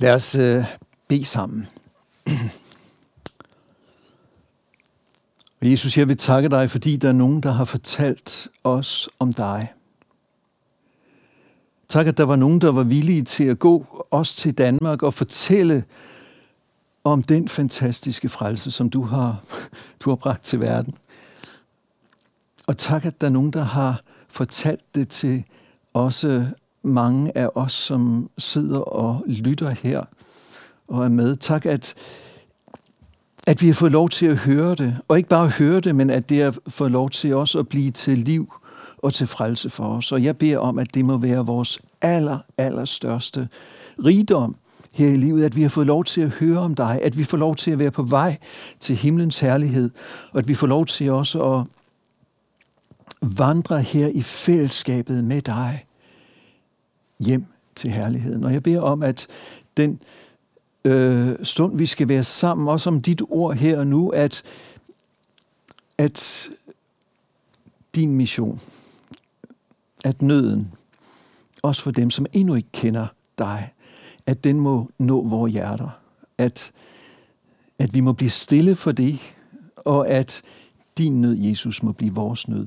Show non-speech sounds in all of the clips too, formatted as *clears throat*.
Lad os øh, bede sammen. Og *clears throat* Jesus, jeg vil takke dig, fordi der er nogen, der har fortalt os om dig. Tak, at der var nogen, der var villige til at gå os til Danmark og fortælle om den fantastiske frelse, som du har, *laughs* du har bragt til verden. Og tak, at der er nogen, der har fortalt det til også øh, mange af os, som sidder og lytter her og er med. Tak, at, at vi har fået lov til at høre det. Og ikke bare høre det, men at det har fået lov til os at blive til liv og til frelse for os. Og jeg beder om, at det må være vores aller, aller største rigdom her i livet, at vi har fået lov til at høre om dig, at vi får lov til at være på vej til himlens herlighed, og at vi får lov til også at vandre her i fællesskabet med dig hjem til herligheden. Og jeg beder om, at den øh, stund, vi skal være sammen, også om dit ord her og nu, at, at din mission, at nøden, også for dem, som endnu ikke kender dig, at den må nå vores hjerter. At, at vi må blive stille for det, og at din nød, Jesus, må blive vores nød.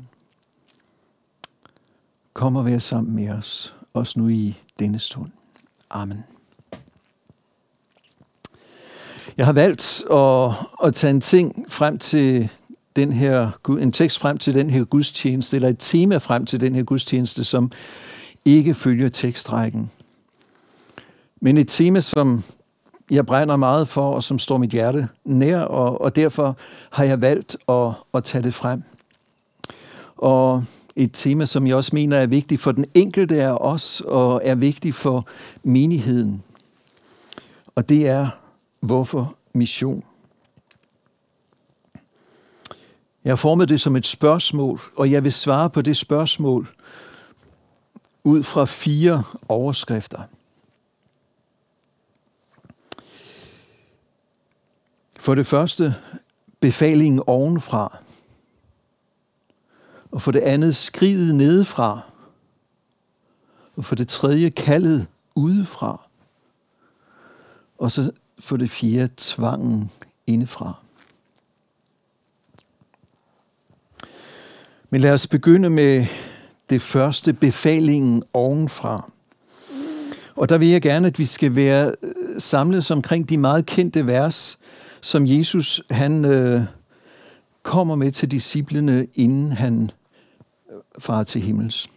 Kom og vær sammen med os, os nu i denne stund. Amen. Jeg har valgt at, at tage en ting frem til den her, en tekst frem til den her gudstjeneste, eller et tema frem til den her gudstjeneste, som ikke følger tekstrækken. Men et tema, som jeg brænder meget for, og som står mit hjerte nær, og, og derfor har jeg valgt at, at tage det frem. Og et tema, som jeg også mener er vigtigt for den enkelte af os, og er vigtigt for menigheden. Og det er, hvorfor mission? Jeg har formet det som et spørgsmål, og jeg vil svare på det spørgsmål ud fra fire overskrifter. For det første, befalingen ovenfra. Og for det andet, skridet nedefra. Og for det tredje, kaldet udefra. Og så for det fjerde, tvangen indefra. Men lad os begynde med det første, befalingen ovenfra. Og der vil jeg gerne, at vi skal være øh, samlet omkring de meget kendte vers, som Jesus han øh, kommer med til disciplene, inden han far til himmels.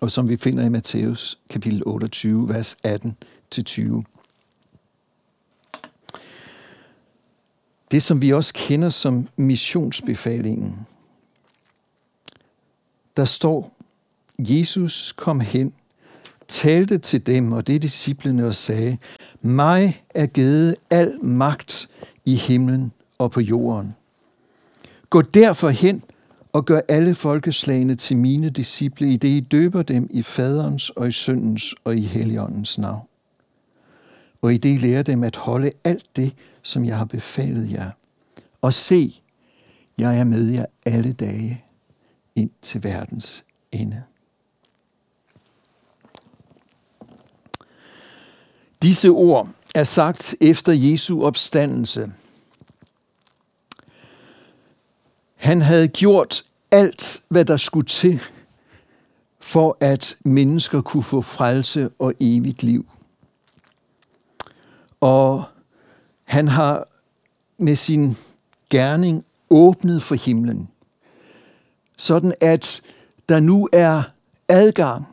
Og som vi finder i Matthæus kapitel 28, vers 18-20. Det, som vi også kender som missionsbefalingen. Der står, Jesus kom hen, talte til dem, og det er disciplene, og sagde, mig er givet al magt i himlen og på jorden. Gå derfor hen og gør alle folkeslagene til mine disciple, i det I døber dem i faderens og i søndens og i helligåndens navn. Og i det I lærer dem at holde alt det, som jeg har befalet jer. Og se, jeg er med jer alle dage ind til verdens ende. Disse ord er sagt efter Jesu opstandelse. Han havde gjort alt, hvad der skulle til, for at mennesker kunne få frelse og evigt liv. Og han har med sin gerning åbnet for himlen, sådan at der nu er adgang,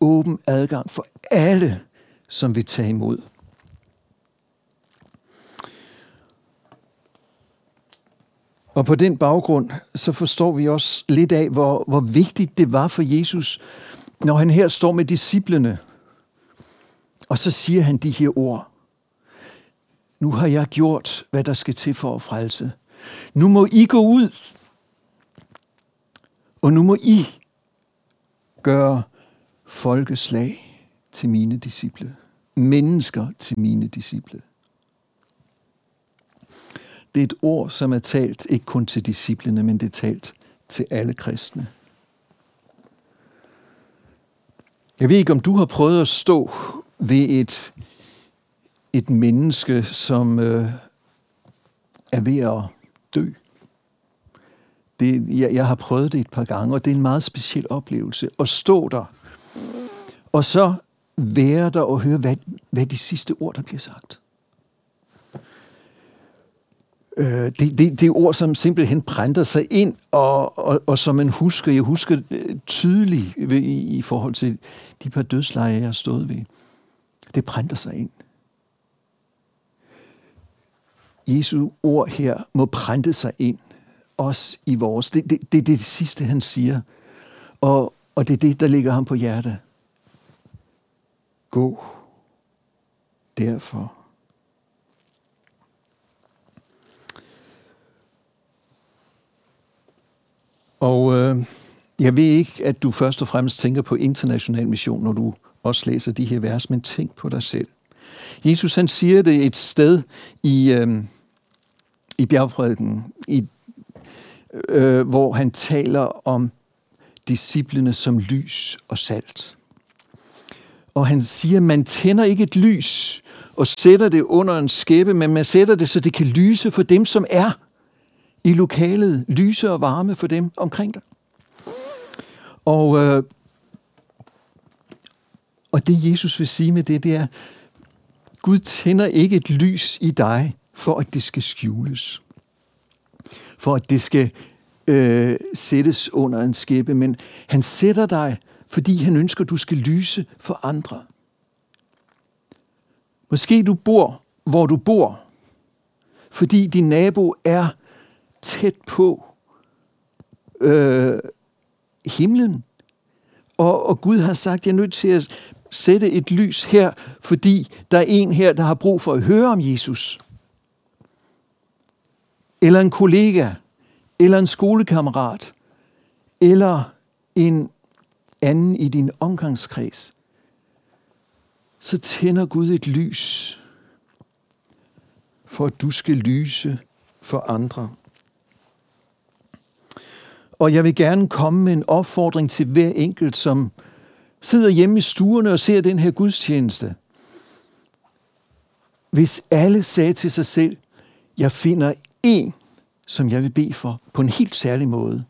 åben adgang for alle, som vil tage imod. Og på den baggrund, så forstår vi også lidt af, hvor, hvor vigtigt det var for Jesus, når han her står med disciplene, og så siger han de her ord. Nu har jeg gjort, hvad der skal til for at frelse. Nu må I gå ud, og nu må I gøre folkeslag til mine disciple. Mennesker til mine disciple. Det er et ord, som er talt ikke kun til disciplene, men det er talt til alle kristne. Jeg ved ikke, om du har prøvet at stå ved et et menneske, som øh, er ved at dø. Det, jeg, jeg har prøvet det et par gange, og det er en meget speciel oplevelse at stå der, og så være der og høre, hvad, hvad de sidste ord, der bliver sagt. Øh, det, det, det er ord, som simpelthen brænder sig ind, og, og, og som man husker. Jeg husker øh, tydeligt tydeligt i, i forhold til de par dødsleje, jeg har stået ved. Det brænder sig ind. Jesu ord her må printe sig ind, også i vores. Det, det, det er det sidste, han siger. Og, og det er det, der ligger ham på hjertet. Gå derfor. Og øh, jeg ved ikke, at du først og fremmest tænker på international mission, når du også læser de her vers, men tænk på dig selv. Jesus han siger det et sted i, øh, i bjergprædiken, i, øh, hvor han taler om disciplene som lys og salt. Og han siger, man tænder ikke et lys og sætter det under en skæbe, men man sætter det, så det kan lyse for dem, som er i lokalet, lyse og varme for dem omkring dig. Og, øh, og det Jesus vil sige med det, det er, Gud tænder ikke et lys i dig, for at det skal skjules. For at det skal øh, sættes under en skæbe, men han sætter dig, fordi han ønsker, at du skal lyse for andre. Måske du bor, hvor du bor, fordi din nabo er tæt på øh, himlen. Og, og Gud har sagt, jeg er nødt til at sætte et lys her, fordi der er en her, der har brug for at høre om Jesus. Eller en kollega, eller en skolekammerat, eller en anden i din omgangskreds, så tænder Gud et lys, for at du skal lyse for andre. Og jeg vil gerne komme med en opfordring til hver enkelt, som sidder hjemme i stuerne og ser den her gudstjeneste. Hvis alle sagde til sig selv, jeg finder en, som jeg vil bede for på en helt særlig måde.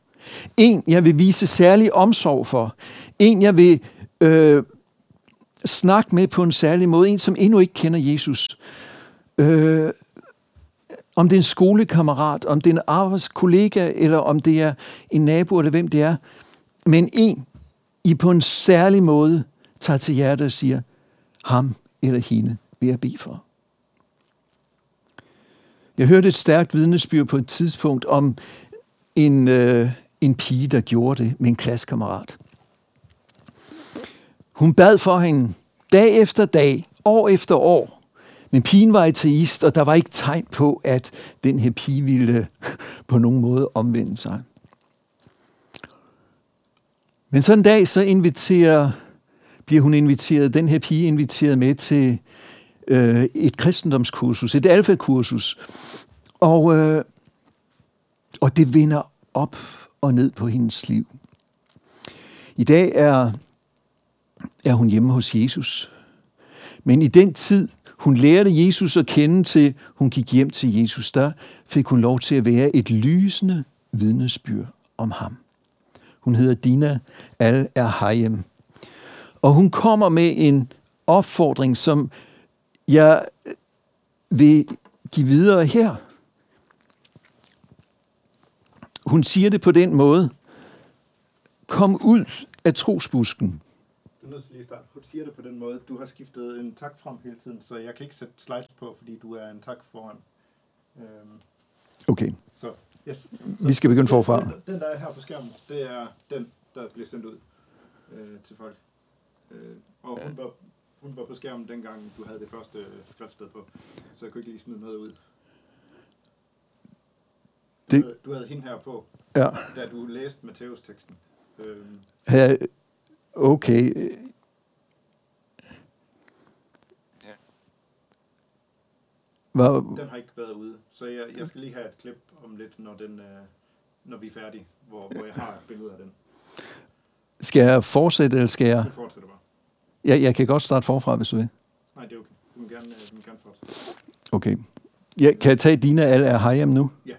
En, jeg vil vise særlig omsorg for. En, jeg vil øh, snakke med på en særlig måde. En, som endnu ikke kender Jesus. Øh, om det er en skolekammerat, om det er en arbejdskollega, eller om det er en nabo, eller hvem det er. Men en, I på en særlig måde tager til hjertet og siger, ham eller hende vil jeg bede for. Jeg hørte et stærkt vidnesbyrd på et tidspunkt om en, øh, en pige, der gjorde det med en klassekammerat. Hun bad for hende dag efter dag, år efter år, men pigen var ateist, og der var ikke tegn på, at den her pige ville *laughs* på nogen måde omvende sig. Men sådan en dag, så inviterer, bliver hun inviteret, den her pige inviteret med til øh, et kristendomskursus, et alfakursus. Og, øh, og det vender op og ned på hendes liv. I dag er, er hun hjemme hos Jesus. Men i den tid, hun lærte Jesus at kende til, hun gik hjem til Jesus, der fik hun lov til at være et lysende vidnesbyrd om ham. Hun hedder Dina al erhayem Og hun kommer med en opfordring, som jeg vil give videre her. Hun siger det på den måde. Kom ud af trosbusken nødt til lige at starte. Siger det på den måde. Du har skiftet en tak frem hele tiden, så jeg kan ikke sætte slides på, fordi du er en tak foran. Øhm, okay. Så, yes. Så, Vi skal begynde forfra. Den, den, der er her på skærmen, det er den, der bliver sendt ud øh, til folk. Øh, og hun var, hun var på skærmen dengang, du havde det første skriftsted på, så jeg kunne ikke lige smide noget ud. Du, det... havde, du havde hende her på, ja. da du læste Matthæus-teksten. Øh, okay. Hvad? Den har ikke været ude, så jeg, jeg skal lige have et klip om lidt, når, den, øh, når vi er færdige, hvor, hvor jeg har et billede af den. Skal jeg fortsætte, eller skal jeg... Du fortsætter bare. Jeg, jeg kan godt starte forfra, hvis du vil. Nej, det er okay. du må gerne, øh, du må gerne fortsætte. Okay. Ja, kan jeg tage Dina al er Hayam nu? Ja.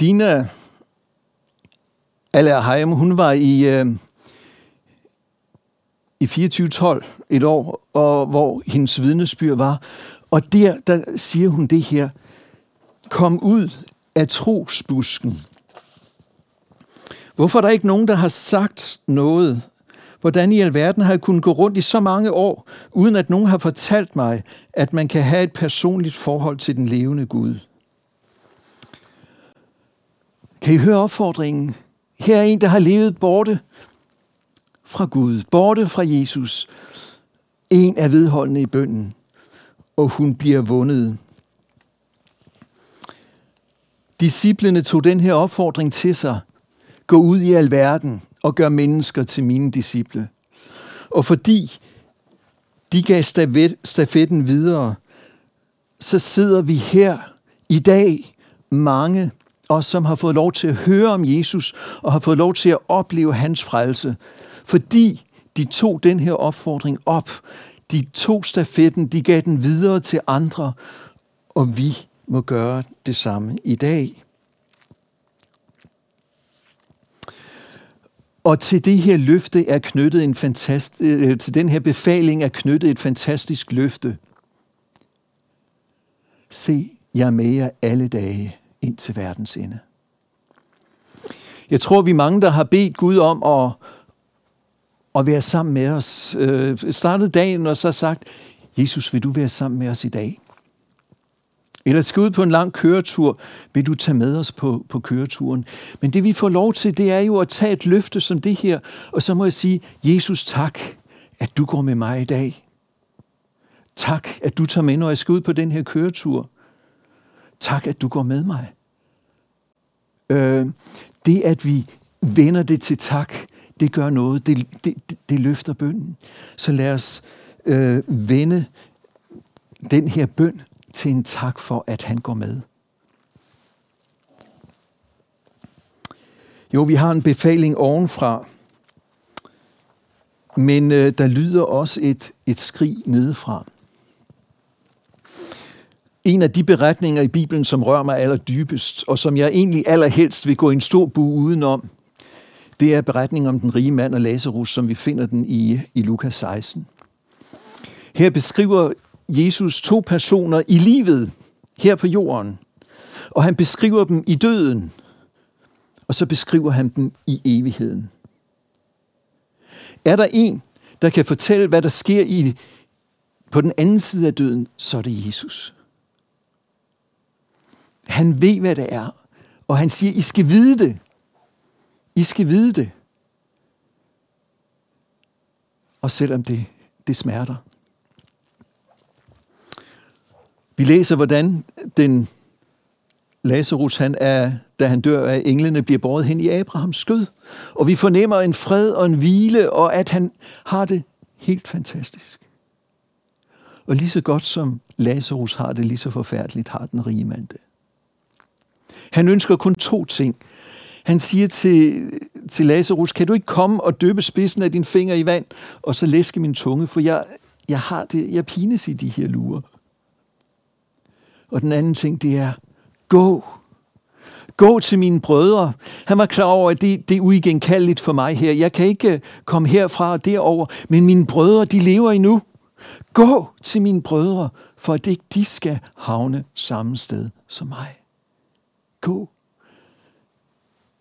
Dina al hun var i, øh, i 2412 et år, og hvor hendes vidnesbyrd var. Og der, der siger hun det her. Kom ud af trosbusken. Hvorfor er der ikke nogen, der har sagt noget? Hvordan i alverden har jeg kunnet gå rundt i så mange år, uden at nogen har fortalt mig, at man kan have et personligt forhold til den levende Gud? Kan I høre opfordringen? Her er en, der har levet borte fra Gud, borte fra Jesus. En er vedholdende i bønden, og hun bliver vundet. Disciplene tog den her opfordring til sig. Gå ud i alverden og gør mennesker til mine disciple. Og fordi de gav stafetten videre, så sidder vi her i dag, mange og som har fået lov til at høre om Jesus og har fået lov til at opleve hans frelse, fordi de tog den her opfordring op. De tog stafetten, de gav den videre til andre, og vi må gøre det samme i dag. Og til det her løfte er knyttet en fantastisk, øh, til den her befaling er knyttet et fantastisk løfte. Se, jeg er med jer alle dage ind til verdens ende. Jeg tror, vi er mange, der har bedt Gud om at, at være sammen med os. Øh, startede dagen og så sagt, Jesus, vil du være sammen med os i dag? Eller skal ud på en lang køretur, vil du tage med os på, på køreturen. Men det vi får lov til, det er jo at tage et løfte som det her, og så må jeg sige, Jesus tak, at du går med mig i dag. Tak, at du tager med, når jeg skal ud på den her køretur. Tak, at du går med mig. Øh, det, at vi vender det til tak, det gør noget. Det, det, det løfter bønden. Så lad os øh, vende den her bøn til en tak for, at han går med. Jo, vi har en befaling ovenfra, men øh, der lyder også et, et skrig nedefra. En af de beretninger i Bibelen, som rører mig allerdybest, og som jeg egentlig allerhelst vil gå en stor bu udenom, det er beretningen om den rige mand og Lazarus, som vi finder den i, i Lukas 16. Her beskriver Jesus to personer i livet her på jorden, og han beskriver dem i døden, og så beskriver han dem i evigheden. Er der en, der kan fortælle, hvad der sker i på den anden side af døden, så er det Jesus. Han ved, hvad det er, og han siger, I skal vide det. I skal vide det. Og selvom det, det smerter. Vi læser, hvordan den Lazarus, han er, da han dør af englene, bliver båret hen i Abrahams skød. Og vi fornemmer en fred og en hvile, og at han har det helt fantastisk. Og lige så godt som Lazarus har det, lige så forfærdeligt har den rige mand det. Han ønsker kun to ting. Han siger til, til Lazarus, kan du ikke komme og døbe spidsen af din finger i vand, og så læske min tunge, for jeg, jeg har det, jeg pines i de her lurer. Og den anden ting, det er, gå. Gå til mine brødre. Han var klar over, at det, det er uigenkaldeligt for mig her. Jeg kan ikke øh, komme herfra og derover, men mine brødre, de lever endnu. Gå til mine brødre, for at ikke de skal havne samme sted som mig. Gå.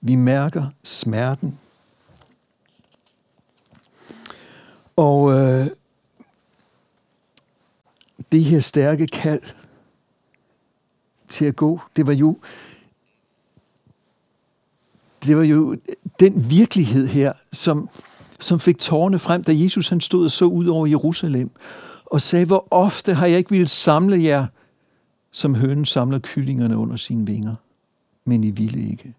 Vi mærker smerten. Og øh, det her stærke kald, til at gå. Det var jo det var jo den virkelighed her, som, som fik tårne frem, da Jesus han stod og så ud over Jerusalem og sagde, hvor ofte har jeg ikke ville samle jer, som hønen samler kyllingerne under sine vinger, men I ville ikke.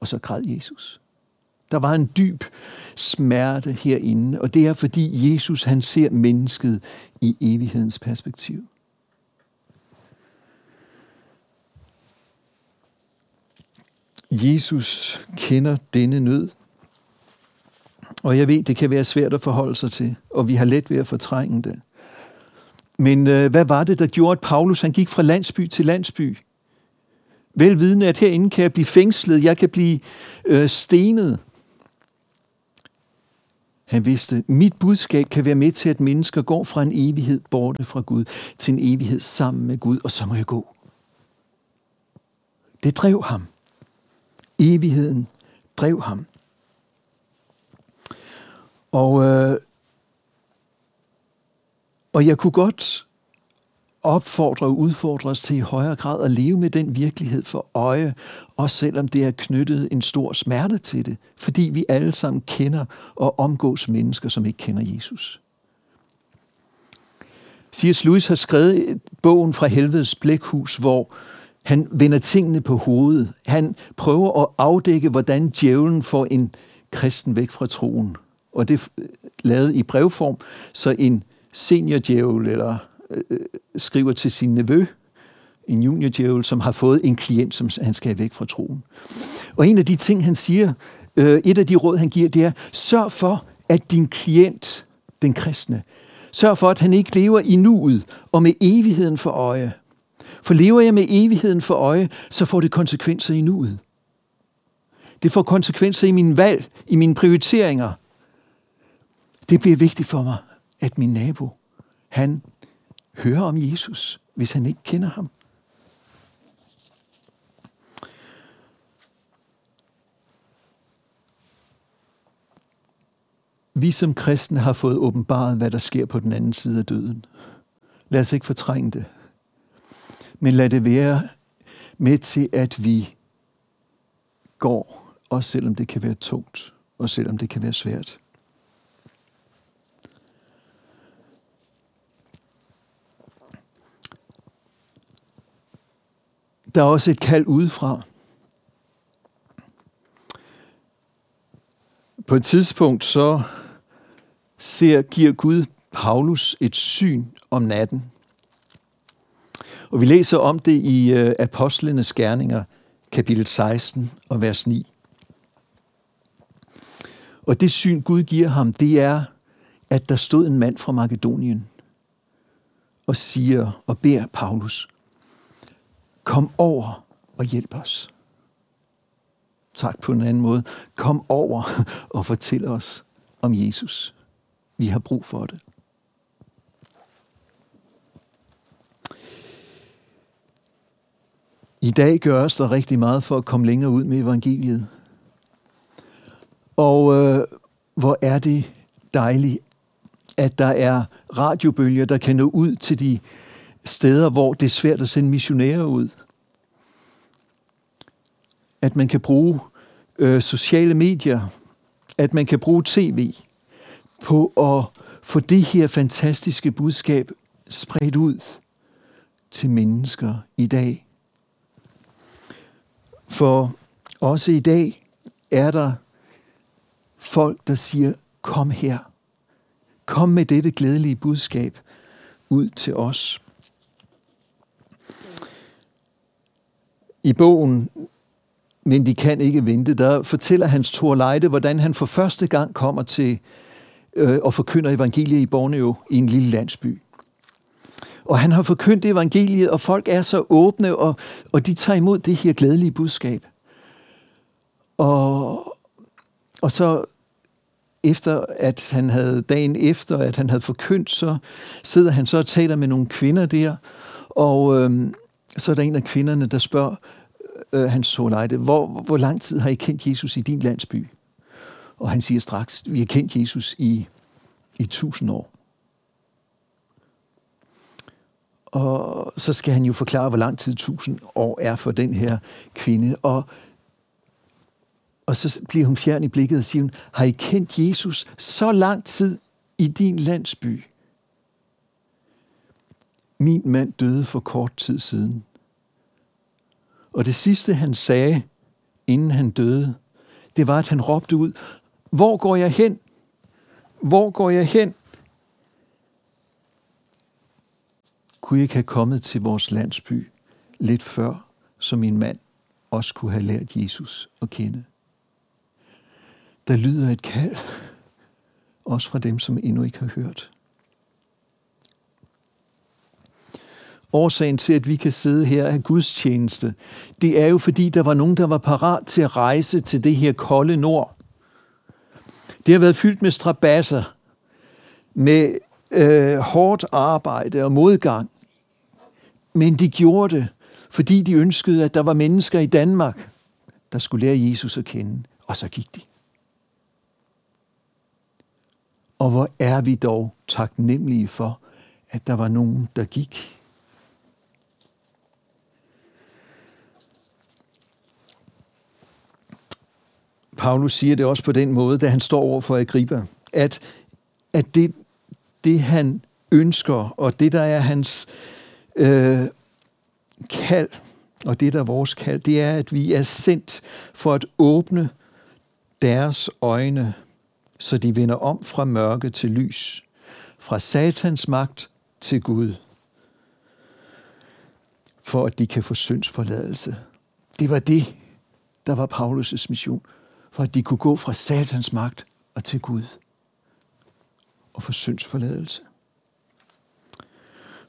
Og så græd Jesus. Der var en dyb smerte herinde, og det er fordi Jesus han ser mennesket i evighedens perspektiv. Jesus kender denne nød. Og jeg ved, det kan være svært at forholde sig til, og vi har let ved at fortrænge det. Men øh, hvad var det, der gjorde, at Paulus han gik fra landsby til landsby? Velvidende, at herinde kan jeg blive fængslet, jeg kan blive øh, stenet. Han vidste, mit budskab kan være med til, at mennesker går fra en evighed borte fra Gud til en evighed sammen med Gud, og så må jeg gå. Det drev ham. Evigheden drev ham. Og, øh, og jeg kunne godt opfordrer og udfordrer os til i højere grad at leve med den virkelighed for øje, også selvom det er knyttet en stor smerte til det, fordi vi alle sammen kender og omgås mennesker, som ikke kender Jesus. C.S. Lewis har skrevet bogen fra helvedes blækhus, hvor han vender tingene på hovedet. Han prøver at afdække, hvordan djævlen får en kristen væk fra troen. Og det er lavet i brevform, så en senior eller øh, skriver til sin nevø, en junior som har fået en klient, som han skal have væk fra troen. Og en af de ting, han siger, øh, et af de råd, han giver, det er, sørg for, at din klient, den kristne, sørg for, at han ikke lever i nuet og med evigheden for øje. For lever jeg med evigheden for øje, så får det konsekvenser i nuet. Det får konsekvenser i min valg, i mine prioriteringer. Det bliver vigtigt for mig, at min nabo, han høre om Jesus, hvis han ikke kender ham. Vi som kristne har fået åbenbaret, hvad der sker på den anden side af døden. Lad os ikke fortrænge det. Men lad det være med til, at vi går, også selvom det kan være tungt, og selvom det kan være svært. Der er også et kald udefra. På et tidspunkt så ser, giver Gud Paulus et syn om natten. Og vi læser om det i øh, Apostlenes Gerninger, kapitel 16 og vers 9. Og det syn, Gud giver ham, det er, at der stod en mand fra Makedonien og siger og beder Paulus, kom over og hjælp os. Tak på en anden måde. Kom over og fortæl os om Jesus. Vi har brug for det. I dag gøres der rigtig meget for at komme længere ud med evangeliet. Og øh, hvor er det dejligt, at der er radiobølger, der kan nå ud til de steder, hvor det er svært at sende missionærer ud. At man kan bruge øh, sociale medier, at man kan bruge tv på at få det her fantastiske budskab spredt ud til mennesker i dag. For også i dag er der folk, der siger, kom her. Kom med dette glædelige budskab ud til os. I bogen Men de kan ikke vente, der fortæller Hans Thor Leide, hvordan han for første gang kommer til øh, og forkynder evangeliet i Borneo i en lille landsby. Og han har forkyndt evangeliet, og folk er så åbne, og, og de tager imod det her glædelige budskab. Og, og så efter at han havde dagen efter, at han havde forkyndt, så sidder han så og taler med nogle kvinder der, og øhm, så er der en af kvinderne, der spørger øh, hans Solejde, hvor, hvor lang tid har I kendt Jesus i din landsby? Og han siger straks, vi har kendt Jesus i, i tusind år. Og så skal han jo forklare, hvor lang tid tusind år er for den her kvinde. Og, og så bliver hun fjern i blikket og siger, har I kendt Jesus så lang tid i din landsby? Min mand døde for kort tid siden. Og det sidste, han sagde, inden han døde, det var, at han råbte ud, hvor går jeg hen? Hvor går jeg hen? Kunne jeg ikke have kommet til vores landsby lidt før, så min mand også kunne have lært Jesus at kende. Der lyder et kald, også fra dem, som endnu ikke har hørt. Årsagen til, at vi kan sidde her af Guds tjeneste, det er jo fordi, der var nogen, der var parat til at rejse til det her kolde nord. Det har været fyldt med strabasser, med øh, hårdt arbejde og modgang. Men de gjorde det, fordi de ønskede, at der var mennesker i Danmark, der skulle lære Jesus at kende. Og så gik de. Og hvor er vi dog taknemmelige for, at der var nogen, der gik. Paulus siger det også på den måde, da han står over for Agrippa, at, at det, det han ønsker, og det der er hans øh, kald, og det der er vores kald, det er, at vi er sendt for at åbne deres øjne, så de vender om fra mørke til lys, fra satans magt til Gud, for at de kan få syndsforladelse. Det var det, der var Paulus' mission, for at de kunne gå fra satans magt og til Gud og få syndsforladelse.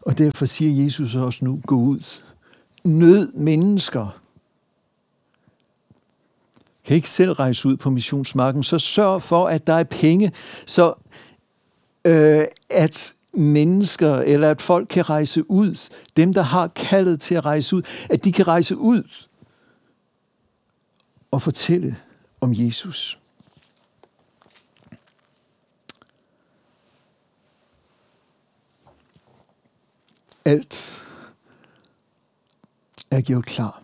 Og derfor siger Jesus også nu, gå ud. Nød mennesker. Kan ikke selv rejse ud på missionsmarken, så sørg for, at der er penge, så øh, at mennesker, eller at folk kan rejse ud, dem der har kaldet til at rejse ud, at de kan rejse ud og fortælle om Jesus. Alt er gjort klar.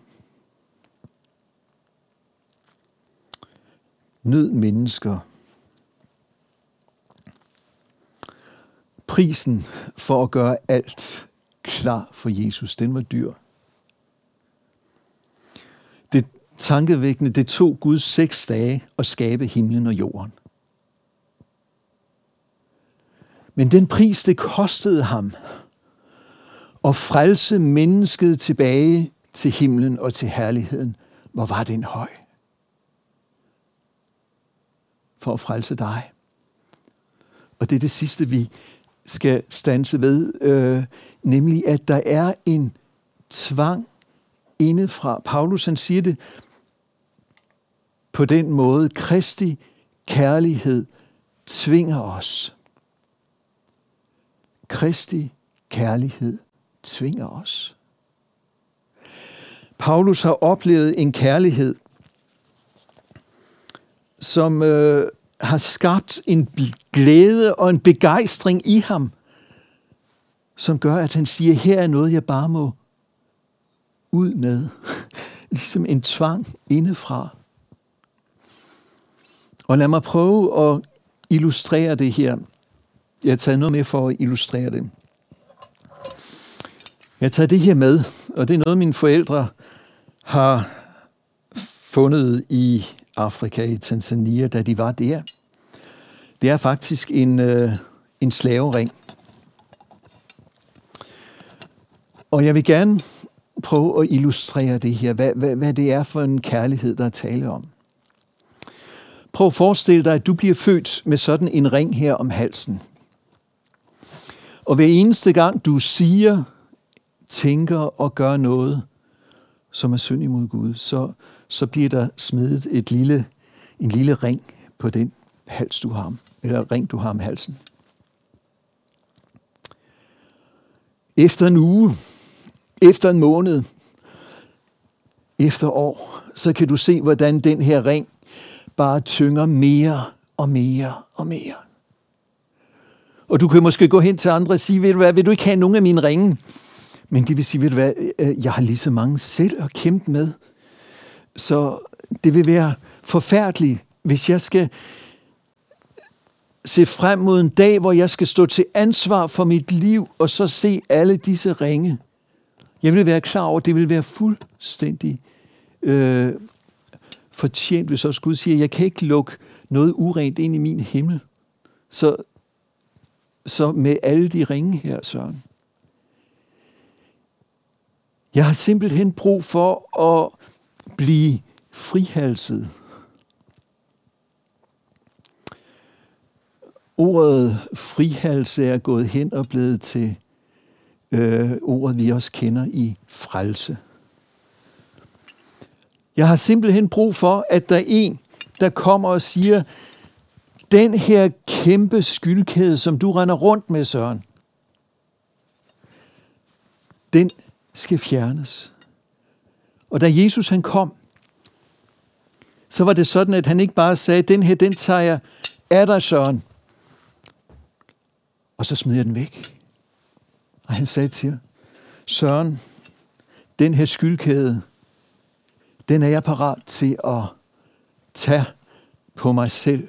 Nød mennesker. Prisen for at gøre alt klar for Jesus, den var dyr. Det tankevækkende, det tog Gud seks dage at skabe himlen og jorden. Men den pris, det kostede ham, at frelse mennesket tilbage til himlen og til herligheden. Hvor var den høj? For at frelse dig. Og det er det sidste, vi skal stanse ved, øh, nemlig at der er en tvang indefra. Paulus han siger det på den måde, Kristi kærlighed tvinger os. Kristi kærlighed tvinger os. Paulus har oplevet en kærlighed, som øh, har skabt en glæde og en begejstring i ham, som gør, at han siger, her er noget, jeg bare må ud med. *laughs* ligesom en tvang indefra. Og lad mig prøve at illustrere det her. Jeg har taget noget med for at illustrere det. Jeg tager det her med, og det er noget, mine forældre har fundet i Afrika, i Tanzania, da de var der. Det er faktisk en, øh, en slavering. Og jeg vil gerne prøve at illustrere det her, hvad, hvad, hvad det er for en kærlighed, der er tale om. Prøv at forestille dig, at du bliver født med sådan en ring her om halsen. Og hver eneste gang du siger tænker og gør noget, som er synd imod Gud, så, så bliver der smidt et lille, en lille ring på den hals, du har, eller ring, du har om halsen. Efter en uge, efter en måned, efter år, så kan du se, hvordan den her ring bare tynger mere og mere og mere. Og du kan måske gå hen til andre og sige, ved du hvad, vil du ikke have nogen af mine ringe? Men det vil sige, ved du hvad, øh, jeg har lige så mange selv at kæmpe med. Så det vil være forfærdeligt, hvis jeg skal se frem mod en dag, hvor jeg skal stå til ansvar for mit liv, og så se alle disse ringe. Jeg vil være klar over, at det vil være fuldstændig øh, fortjent, hvis også Gud siger, jeg kan ikke lukke noget urent ind i min himmel. Så, så med alle de ringe her, Søren, jeg har simpelthen brug for at blive frihalset. Ordet frihalse er gået hen og blevet til øh, ordet, vi også kender i frelse. Jeg har simpelthen brug for, at der er en, der kommer og siger, den her kæmpe skyldkæde, som du render rundt med, Søren, den skal fjernes. Og da Jesus han kom, så var det sådan, at han ikke bare sagde, den her, den tager jeg af dig, Søren. Og så smider jeg den væk. Og han sagde til Søren, den her skyldkæde, den er jeg parat til at tage på mig selv.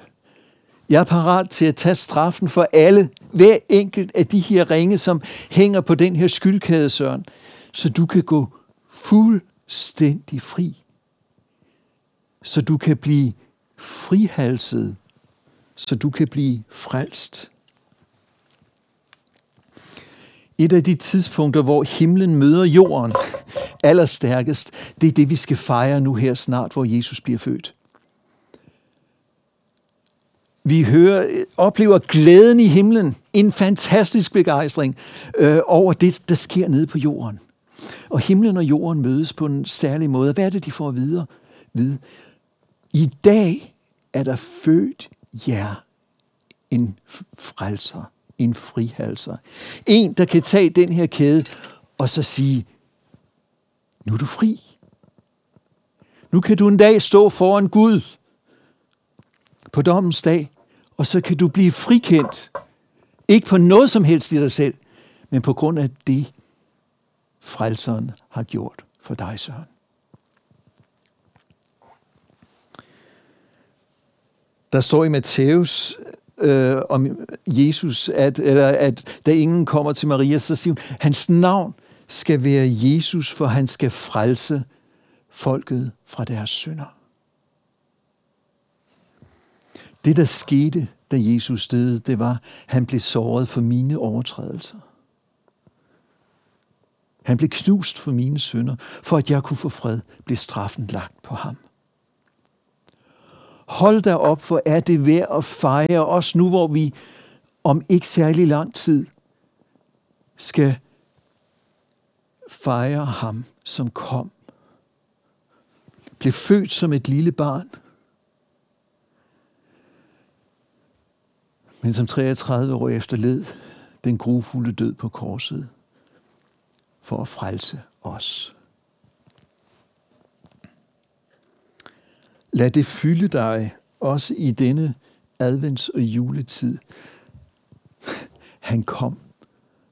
Jeg er parat til at tage straffen for alle, hver enkelt af de her ringe, som hænger på den her skyldkæde, Søren, så du kan gå fuldstændig fri. Så du kan blive frihalset, så du kan blive frelst. Et af de tidspunkter, hvor himlen møder jorden allerstærkest, det er det, vi skal fejre nu her snart, hvor Jesus bliver født. Vi hører, oplever glæden i himlen, en fantastisk begejstring øh, over det, der sker nede på jorden. Og himlen og jorden mødes på en særlig måde. Hvad er det, de får at vide? vide? I dag er der født jer en frelser en frihalser. En, der kan tage den her kæde og så sige, nu er du fri. Nu kan du en dag stå foran Gud på dommens dag, og så kan du blive frikendt. Ikke på noget som helst i dig selv, men på grund af det, frelseren har gjort for dig, Søren. Der står i Matthæus øh, om Jesus, at, eller at da ingen kommer til Maria, så siger hun, hans navn skal være Jesus, for han skal frelse folket fra deres synder. Det, der skete, da Jesus døde, det var, at han blev såret for mine overtrædelser. Han blev knust for mine synder, for at jeg kunne få fred, blev straffen lagt på ham. Hold da op, for er det værd at fejre os nu, hvor vi om ikke særlig lang tid skal fejre ham, som kom. Blev født som et lille barn. Men som 33 år efter led den grufulde død på korset for at frelse os. Lad det fylde dig også i denne advents- og juletid. Han kom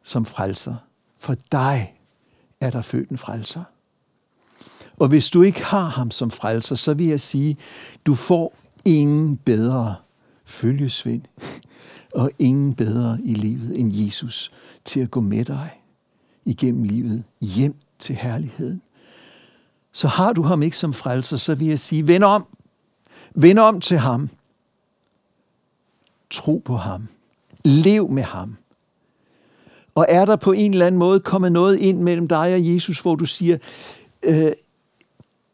som frelser. For dig er der født en frelser. Og hvis du ikke har ham som frelser, så vil jeg sige, du får ingen bedre følgesvend og ingen bedre i livet end Jesus til at gå med dig igennem livet hjem til herligheden så har du ham ikke som frelser, så vil jeg sige, vend om. Vend om til ham. Tro på ham. Lev med ham. Og er der på en eller anden måde kommet noget ind mellem dig og Jesus, hvor du siger, øh,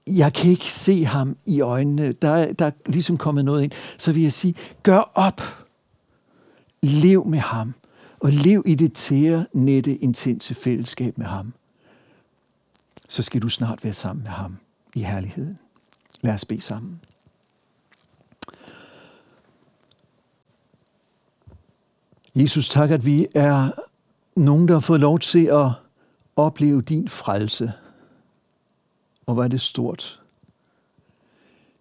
jeg kan ikke se ham i øjnene, der, der er ligesom kommet noget ind, så vil jeg sige, gør op. Lev med ham. Og lev i det tære, nette, intense fællesskab med ham så skal du snart være sammen med ham i herligheden. Lad os bede sammen. Jesus, tak, at vi er nogen, der har fået lov til at opleve din frelse. Og hvor er det stort,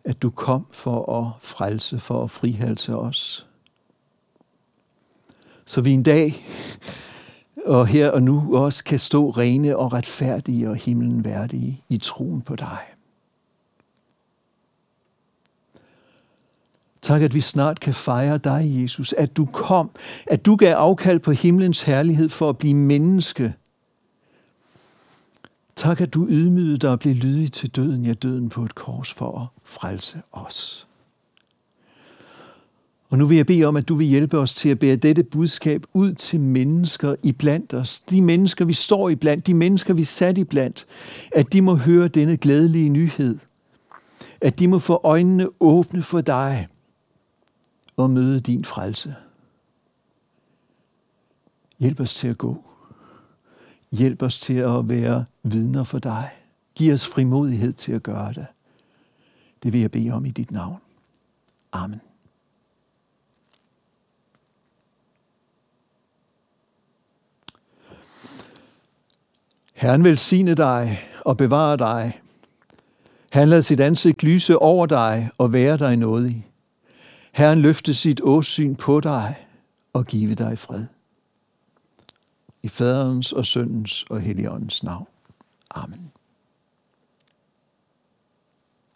at du kom for at frelse, for at frihalse os. Så vi en dag og her og nu også kan stå rene og retfærdige og himlen værdige i troen på dig. Tak, at vi snart kan fejre dig, Jesus, at du kom, at du gav afkald på himlens herlighed for at blive menneske. Tak, at du ydmygede dig og blev lydig til døden, ja døden på et kors for at frelse os. Og nu vil jeg bede om, at du vil hjælpe os til at bære dette budskab ud til mennesker i blandt os. De mennesker, vi står i blandt, de mennesker, vi er sat i blandt, at de må høre denne glædelige nyhed at de må få øjnene åbne for dig og møde din frelse. Hjælp os til at gå. Hjælp os til at være vidner for dig. Giv os frimodighed til at gøre det. Det vil jeg bede om i dit navn. Amen. Herren velsigne dig og bevare dig. Han lader sit ansigt lyse over dig og være dig nådig. Herren løfte sit åsyn på dig og give dig fred. I faderens og søndens og helligåndens navn. Amen.